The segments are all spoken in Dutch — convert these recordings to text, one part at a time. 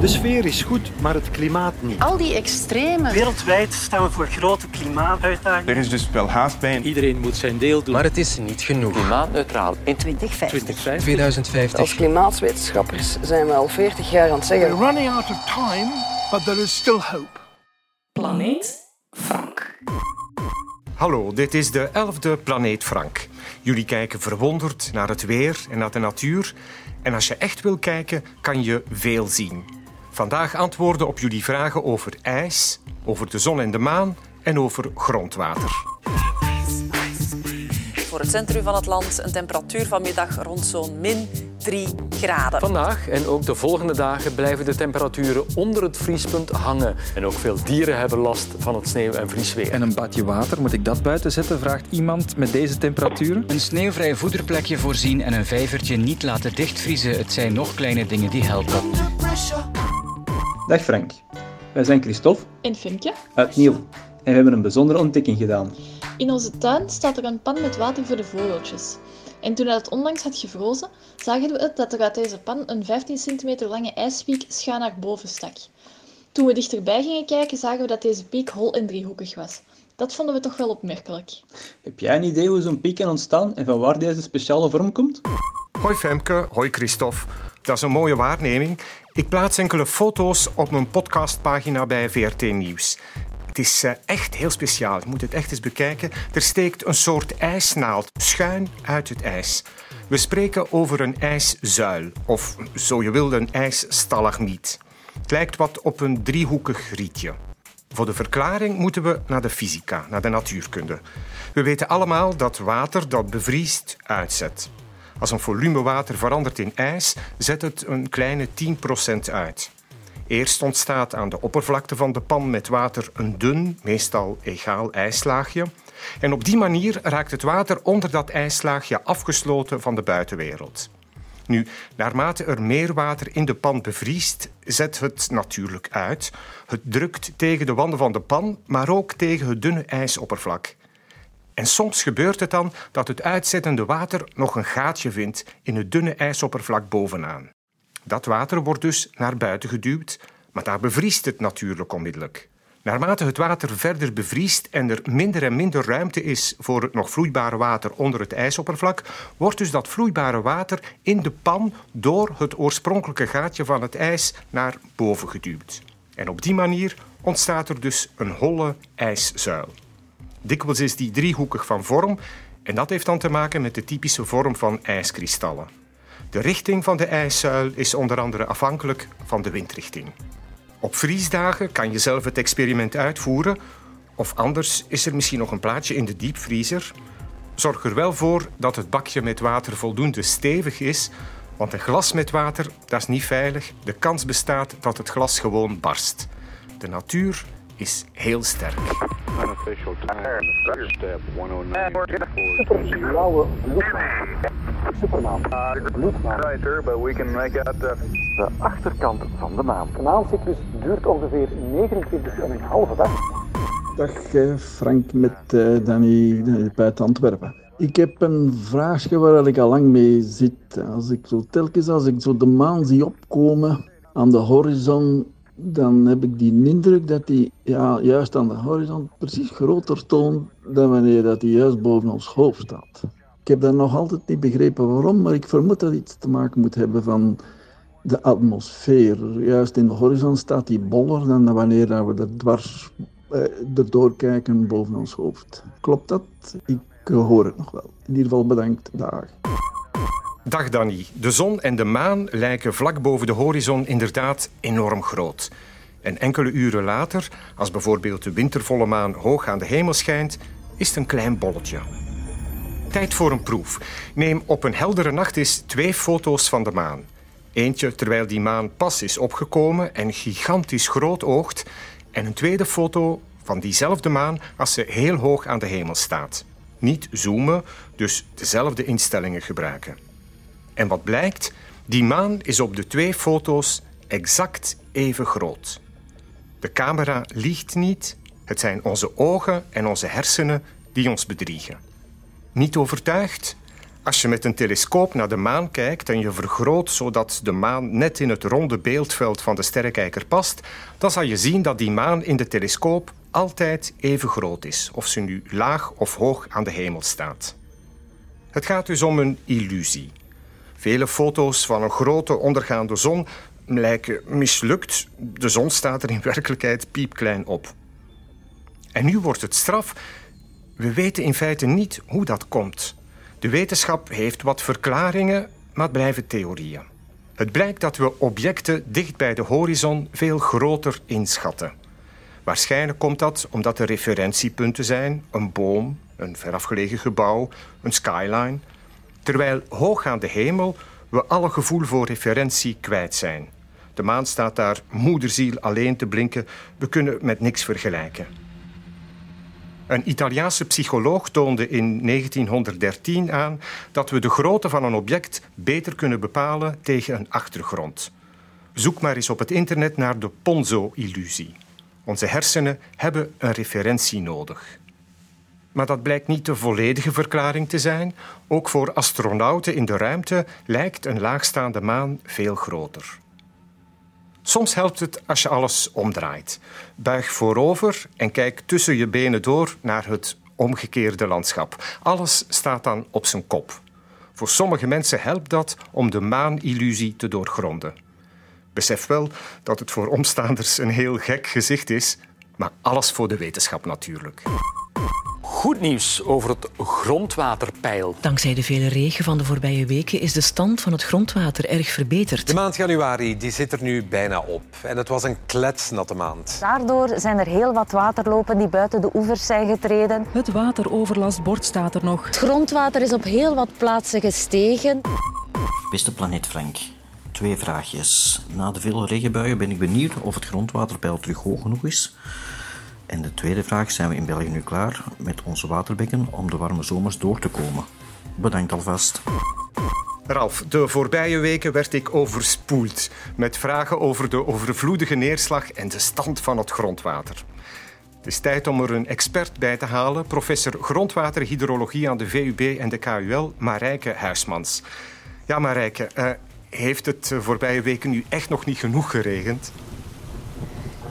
De sfeer is goed, maar het klimaat niet. Al die extreme. Wereldwijd staan we voor grote klimaatuitdagingen. Er is dus wel haast bij. Iedereen moet zijn deel doen. Maar het is niet genoeg. Klimaatneutraal in 2050. 2050. Als klimaatwetenschappers zijn we al 40 jaar aan het zeggen. We're running out of time, but there is still hope. Planeet Frank. Hallo, dit is de 11e Planeet Frank. Jullie kijken verwonderd naar het weer en naar de natuur. En als je echt wil kijken, kan je veel zien. Vandaag antwoorden op jullie vragen over ijs, over de zon en de maan en over grondwater. Voor het centrum van het land een temperatuur vanmiddag rond zo'n min 3 graden. Vandaag en ook de volgende dagen blijven de temperaturen onder het vriespunt hangen. En ook veel dieren hebben last van het sneeuw- en vriesweer. En een badje water, moet ik dat buiten zetten, vraagt iemand met deze temperaturen? Een sneeuwvrij voederplekje voorzien en een vijvertje niet laten dichtvriezen. Het zijn nog kleine dingen die helpen. Dag Frank, wij zijn Christophe en Femke uit Niel en we hebben een bijzondere ontdekking gedaan. In onze tuin staat er een pan met water voor de vogeltjes. En toen het onlangs had gevrozen, zagen we dat er uit deze pan een 15 centimeter lange ijspiek schuin naar boven stak. Toen we dichterbij gingen kijken, zagen we dat deze piek hol en driehoekig was. Dat vonden we toch wel opmerkelijk. Heb jij een idee hoe zo'n piek kan ontstaan en van waar deze speciale vorm komt? Hoi Femke, hoi Christophe. Dat is een mooie waarneming. Ik plaats enkele foto's op mijn podcastpagina bij VRT Nieuws. Is eh, echt heel speciaal. Je moet het echt eens bekijken. Er steekt een soort ijsnaald schuin uit het ijs. We spreken over een ijszuil, of zo je wil, een ijsstalagmiet. Het lijkt wat op een driehoekig rietje. Voor de verklaring moeten we naar de fysica, naar de natuurkunde. We weten allemaal dat water dat bevriest uitzet. Als een volume water verandert in ijs, zet het een kleine 10% uit. Eerst ontstaat aan de oppervlakte van de pan met water een dun, meestal egaal ijslaagje. En op die manier raakt het water onder dat ijslaagje afgesloten van de buitenwereld. Nu, naarmate er meer water in de pan bevriest, zet het natuurlijk uit. Het drukt tegen de wanden van de pan, maar ook tegen het dunne ijsoppervlak. En soms gebeurt het dan dat het uitzettende water nog een gaatje vindt in het dunne ijsoppervlak bovenaan. Dat water wordt dus naar buiten geduwd, maar daar bevriest het natuurlijk onmiddellijk. Naarmate het water verder bevriest en er minder en minder ruimte is voor het nog vloeibare water onder het ijsoppervlak, wordt dus dat vloeibare water in de pan door het oorspronkelijke gaatje van het ijs naar boven geduwd. En op die manier ontstaat er dus een holle ijszuil. Dikwijls is die driehoekig van vorm en dat heeft dan te maken met de typische vorm van ijskristallen. De richting van de ijszuil is onder andere afhankelijk van de windrichting. Op vriesdagen kan je zelf het experiment uitvoeren, of anders is er misschien nog een plaatje in de diepvriezer. Zorg er wel voor dat het bakje met water voldoende stevig is, want een glas met water dat is niet veilig. De kans bestaat dat het glas gewoon barst. De natuur is heel sterk. Supermaan. Bloedmaan. De achterkant van de maan. De maancyclus duurt ongeveer 29,5 dag. Dag eh, Frank met uh, Danny, Danny uit Antwerpen. Ik heb een vraagje waar ik al lang mee zit. Als ik zo telkens als ik zo de maan zie opkomen aan de horizon, dan heb ik die indruk dat die ja, juist aan de horizon precies groter toont dan wanneer dat die juist boven ons hoofd staat. Ik heb dat nog altijd niet begrepen waarom, maar ik vermoed dat iets te maken moet hebben van de atmosfeer. Juist in de horizon staat die boller dan wanneer we er dwars eh, erdoor kijken boven ons hoofd. Klopt dat? Ik hoor het nog wel. In ieder geval bedankt. Dag. Dag Danny. De zon en de maan lijken vlak boven de horizon inderdaad enorm groot. En enkele uren later, als bijvoorbeeld de wintervolle maan hoog aan de hemel schijnt, is het een klein bolletje. Tijd voor een proef. Neem op een heldere nacht eens twee foto's van de maan. Eentje terwijl die maan pas is opgekomen en gigantisch groot oogt. En een tweede foto van diezelfde maan als ze heel hoog aan de hemel staat. Niet zoomen, dus dezelfde instellingen gebruiken. En wat blijkt? Die maan is op de twee foto's exact even groot. De camera liegt niet. Het zijn onze ogen en onze hersenen die ons bedriegen. Niet overtuigd? Als je met een telescoop naar de maan kijkt en je vergroot zodat de maan net in het ronde beeldveld van de sterrenkijker past, dan zal je zien dat die maan in de telescoop altijd even groot is, of ze nu laag of hoog aan de hemel staat. Het gaat dus om een illusie. Vele foto's van een grote ondergaande zon lijken mislukt. De zon staat er in werkelijkheid piepklein op. En nu wordt het straf. We weten in feite niet hoe dat komt. De wetenschap heeft wat verklaringen, maar blijven theorieën. Het blijkt dat we objecten dicht bij de horizon veel groter inschatten. Waarschijnlijk komt dat omdat er referentiepunten zijn, een boom, een verafgelegen gebouw, een skyline, terwijl hoog aan de hemel we alle gevoel voor referentie kwijt zijn. De maan staat daar moederziel alleen te blinken, we kunnen met niks vergelijken. Een Italiaanse psycholoog toonde in 1913 aan dat we de grootte van een object beter kunnen bepalen tegen een achtergrond. Zoek maar eens op het internet naar de Ponzo-illusie. Onze hersenen hebben een referentie nodig. Maar dat blijkt niet de volledige verklaring te zijn. Ook voor astronauten in de ruimte lijkt een laagstaande maan veel groter. Soms helpt het als je alles omdraait. Buig voorover en kijk tussen je benen door naar het omgekeerde landschap. Alles staat dan op zijn kop. Voor sommige mensen helpt dat om de maanillusie te doorgronden. Besef wel dat het voor omstaanders een heel gek gezicht is, maar alles voor de wetenschap natuurlijk. Goed nieuws over het grondwaterpeil. Dankzij de vele regen van de voorbije weken is de stand van het grondwater erg verbeterd. De maand januari die zit er nu bijna op. En het was een kletsnatte maand. Daardoor zijn er heel wat waterlopen die buiten de oevers zijn getreden. Het wateroverlastbord staat er nog. Het grondwater is op heel wat plaatsen gestegen. Beste planeet Frank, twee vraagjes. Na de vele regenbuien ben ik benieuwd of het grondwaterpeil terug hoog genoeg is. En de tweede vraag, zijn we in België nu klaar met onze waterbekken om de warme zomers door te komen? Bedankt alvast. Ralf, de voorbije weken werd ik overspoeld met vragen over de overvloedige neerslag en de stand van het grondwater. Het is tijd om er een expert bij te halen, professor grondwaterhydrologie aan de VUB en de KUL, Marijke Huismans. Ja, Marijke, uh, heeft het voorbije weken nu echt nog niet genoeg geregend?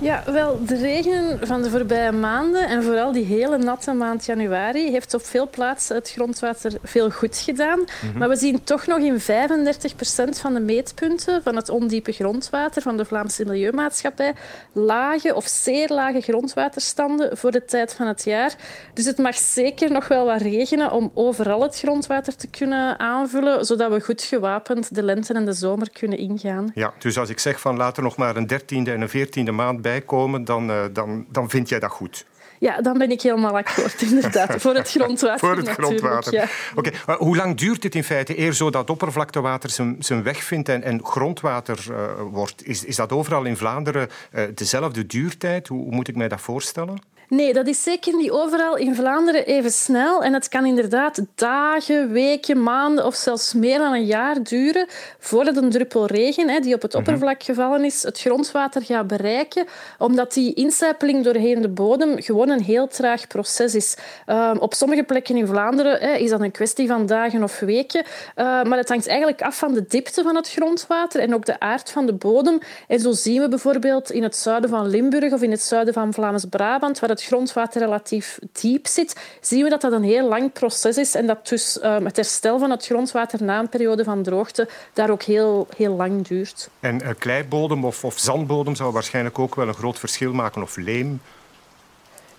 Ja, wel, de regen van de voorbije maanden en vooral die hele natte maand januari heeft op veel plaatsen het grondwater veel goed gedaan. Mhm. Maar we zien toch nog in 35% van de meetpunten van het ondiepe grondwater van de Vlaamse Milieumaatschappij lage of zeer lage grondwaterstanden voor de tijd van het jaar. Dus het mag zeker nog wel wat regenen om overal het grondwater te kunnen aanvullen, zodat we goed gewapend de lente en de zomer kunnen ingaan. Ja, dus als ik zeg van later nog maar een dertiende en een veertiende maand komen, dan, uh, dan, dan vind jij dat goed. Ja, dan ben ik helemaal akkoord, inderdaad. Voor het grondwater. Voor het grondwater. Ja. Oké, hoe lang duurt het in feite eer zo dat oppervlaktewater zijn, zijn weg vindt en, en grondwater uh, wordt? Is, is dat overal in Vlaanderen uh, dezelfde duurtijd? Hoe, hoe moet ik mij dat voorstellen? Nee, dat is zeker niet overal in Vlaanderen even snel. En het kan inderdaad dagen, weken, maanden of zelfs meer dan een jaar duren voordat een druppel regen die op het mhm. oppervlak gevallen is, het grondwater gaat bereiken. Omdat die incijpeling doorheen de bodem gewoon een heel traag proces is. Ehm, op sommige plekken in Vlaanderen is dat een kwestie van dagen of weken. Ehm, maar het hangt eigenlijk af van de diepte van het grondwater en ook de aard van de bodem. En zo zien we bijvoorbeeld in het zuiden van Limburg of in het zuiden van Vlaams-Brabant, waar het het grondwater relatief diep zit, zien we dat dat een heel lang proces is en dat dus um, het herstel van het grondwater na een periode van droogte daar ook heel, heel lang duurt. En uh, kleibodem of, of zandbodem zou waarschijnlijk ook wel een groot verschil maken, of leem?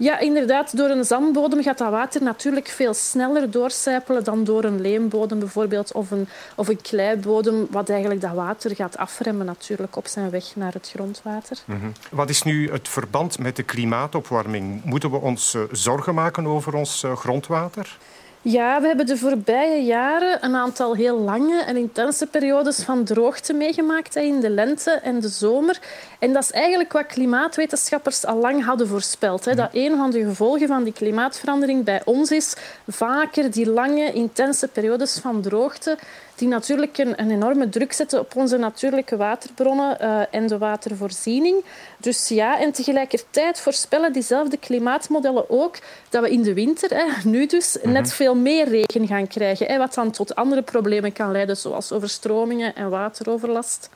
Ja, inderdaad. Door een zandbodem gaat dat water natuurlijk veel sneller doorcijpelen dan door een leembodem bijvoorbeeld of een, of een kleibodem, wat eigenlijk dat water gaat afremmen natuurlijk op zijn weg naar het grondwater. -hmm. Wat is nu het verband met de klimaatopwarming? Moeten we ons uh, zorgen maken over ons uh, grondwater? Ja, we hebben de voorbije jaren een aantal heel lange en intense periodes van droogte meegemaakt in de lente en de zomer. En dat is eigenlijk wat klimaatwetenschappers al lang hadden voorspeld. Hè. Dat een van de gevolgen van die klimaatverandering bij ons is vaker die lange, intense periodes van droogte die natuurlijk een, een, enorme druk zetten op onze natuurlijke waterbronnen uh, en de watervoorziening. Dus ja, en tegelijkertijd voorspellen diezelfde klimaatmodellen ook dat we in de winter, hè, nu dus, net veel meer regen gaan krijgen. Wat dan tot andere problemen kan leiden, zoals overstromingen en wateroverlast.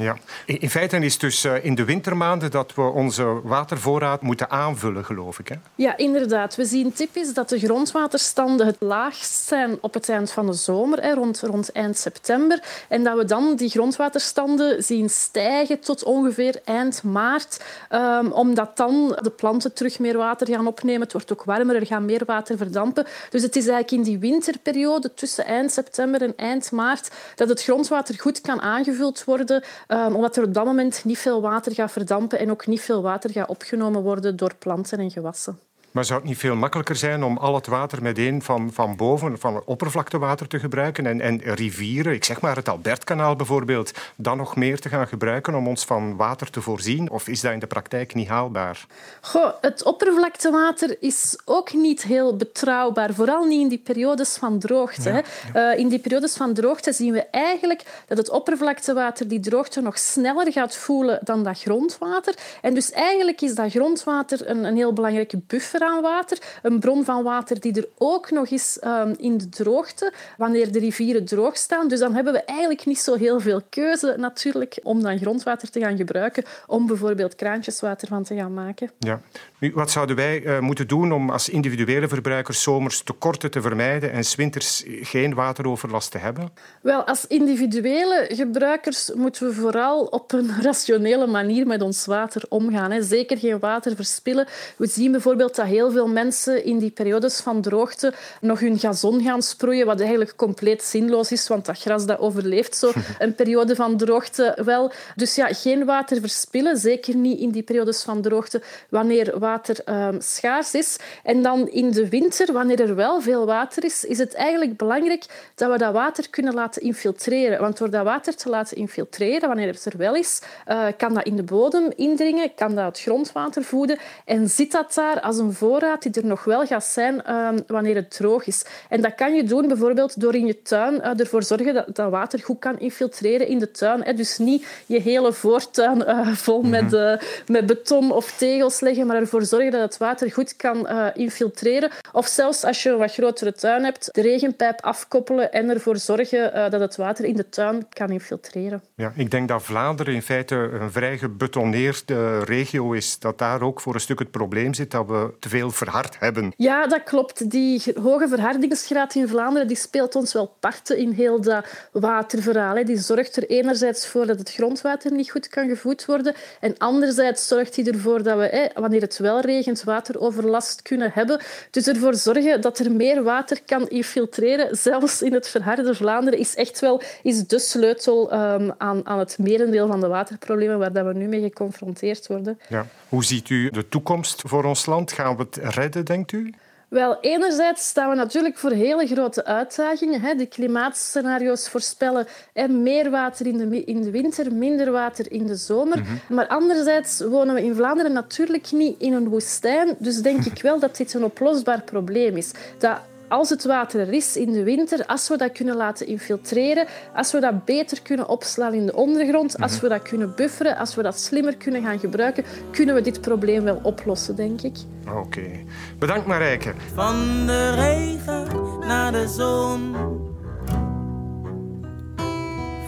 Ja. In feite is het dus eh, in de wintermaanden dat we onze watervoorraad moeten aanvullen, geloof ik. Hè? Ja, inderdaad. We zien typisch dat de grondwaterstanden het laagst zijn op het eind van de zomer, rond, rond eind september. En dat we dan die grondwaterstanden zien stijgen tot ongeveer eind maart. Um, omdat dan de planten terug meer water gaan opnemen. Het wordt ook warmer, er gaat meer water verdampen. Dus het is eigenlijk in die winterperiode tussen eind september en eind maart dat het grondwater goed kan aangevuld worden Um, omdat er op dat moment niet veel water gaat verdampen en ook niet veel water gaat opgenomen worden door planten en gewassen. Maar zou het niet veel makkelijker zijn om al het water meteen van, van boven, van oppervlaktewater te gebruiken en, en rivieren, ik zeg maar het Albertkanaal bijvoorbeeld, dan nog meer te gaan gebruiken om ons van water te voorzien? Of is dat in de praktijk niet haalbaar? Goh, het oppervlaktewater is ook niet heel betrouwbaar, vooral niet in die periodes van droogte. Uh, in die periodes van droogte zien we eigenlijk dat het oppervlaktewater die droogte nog sneller gaat voelen dan dat grondwater. En dus eigenlijk is dat grondwater een, een heel belangrijke buffer aan water. Een bron van water die er ook nog is um, in de droogte, wanneer de rivieren droog staan. Dus dan hebben we eigenlijk niet zo heel veel keuze natuurlijk om dan grondwater te gaan gebruiken om bijvoorbeeld kraantjeswater van te gaan maken. Ja. Nu, wat zouden wij uh, moeten doen om als individuele verbruikers zomers tekorten te vermijden en winters geen wateroverlast te hebben? Wel, als individuele gebruikers moeten we vooral op een rationele manier met ons water omgaan. Hè. Zeker geen water verspillen. We zien bijvoorbeeld dat heel veel mensen in die periodes van droogte nog hun gazon gaan sproeien, wat eigenlijk compleet zinloos is, want dat gras dat overleeft zo een periode van droogte wel. Dus ja, geen water verspillen, zeker niet in die periodes van droogte, wanneer water um, schaars is. En dan in de winter, wanneer er wel veel water is, is het eigenlijk belangrijk dat we dat water kunnen laten infiltreren. Want door dat water te laten infiltreren, wanneer het er wel is, uh, kan dat in de bodem indringen, kan dat het grondwater voeden en zit dat daar als een voorraad die er nog wel gaat zijn uh, wanneer het droog is. En dat kan je doen bijvoorbeeld door in je tuin uh, ervoor zorgen dat dat water goed kan infiltreren in de tuin. Hè. Dus niet je hele voortuin uh, vol mm -hmm. met, met beton of tegels leggen, maar ervoor zorgen dat het water goed kan infiltreren. Of zelfs als je een wat grotere tuin hebt, de regenpijp afkoppelen en ervoor zorgen dat het water in de tuin kan infiltreren. Ja, ik denk dat Vlaanderen in feite een vrij gebetonneerde regio is. Dat daar ook voor een stuk het probleem zit dat we te veel verhard hebben. Ja, dat klopt. Die hoge verhardingsgraad in Vlaanderen die speelt ons wel parten in heel dat waterverhaal. Die zorgt er enerzijds voor dat het grondwater niet goed kan gevoed worden en anderzijds zorgt hij ervoor dat we, wanneer het wel regent, wateroverlast kunnen hebben. Dus ervoor zorgen dat er meer water kan infiltreren, zelfs in het verharde Vlaanderen, is echt wel is de sleutel um, aan, aan het merendeel van de waterproblemen waar dat we nu mee geconfronteerd worden. Ja. Hoe ziet u de toekomst voor ons land? Gaan we het redden, denkt u? Wel, enerzijds staan we natuurlijk voor hele grote uitdagingen. De klimaatscenario's voorspellen meer water in de, in de winter, minder water in de zomer. Mhm. Maar anderzijds wonen we in Vlaanderen natuurlijk niet in een woestijn. Dus denk ik wel dat dit een oplosbaar probleem is. Dat als het water er is in de winter, als we dat kunnen laten infiltreren, als we dat beter kunnen opslaan in de ondergrond, als we dat kunnen bufferen, als we dat slimmer kunnen gaan gebruiken, kunnen we dit probleem wel oplossen, denk ik. Oké. Okay. Bedankt Marijke. Van de regen naar de zon.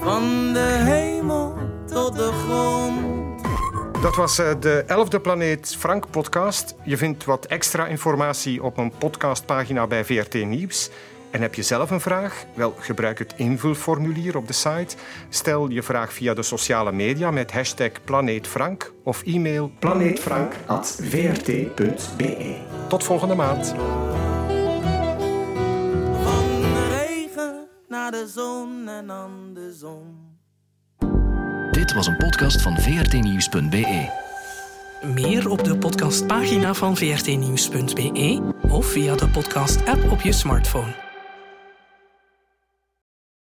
Van de hemel tot de grond. Dat was eh, de 11e Planeet Frank podcast. Je vindt wat extra informatie op een podcastpagina bij VRT Nieuws. En heb je zelf een vraag? Wel, gebruik het invulformulier op de site. Stel je vraag via de sociale media met hashtag planeetfrank of e-mail planeetfrank.vrt.be. Tot volgende maand. Van regen naar de zon en aan de zon. Was een podcast van vrtnieuws.be. Meer op de podcastpagina van vrtnieuws.be of via de podcast-app op je smartphone.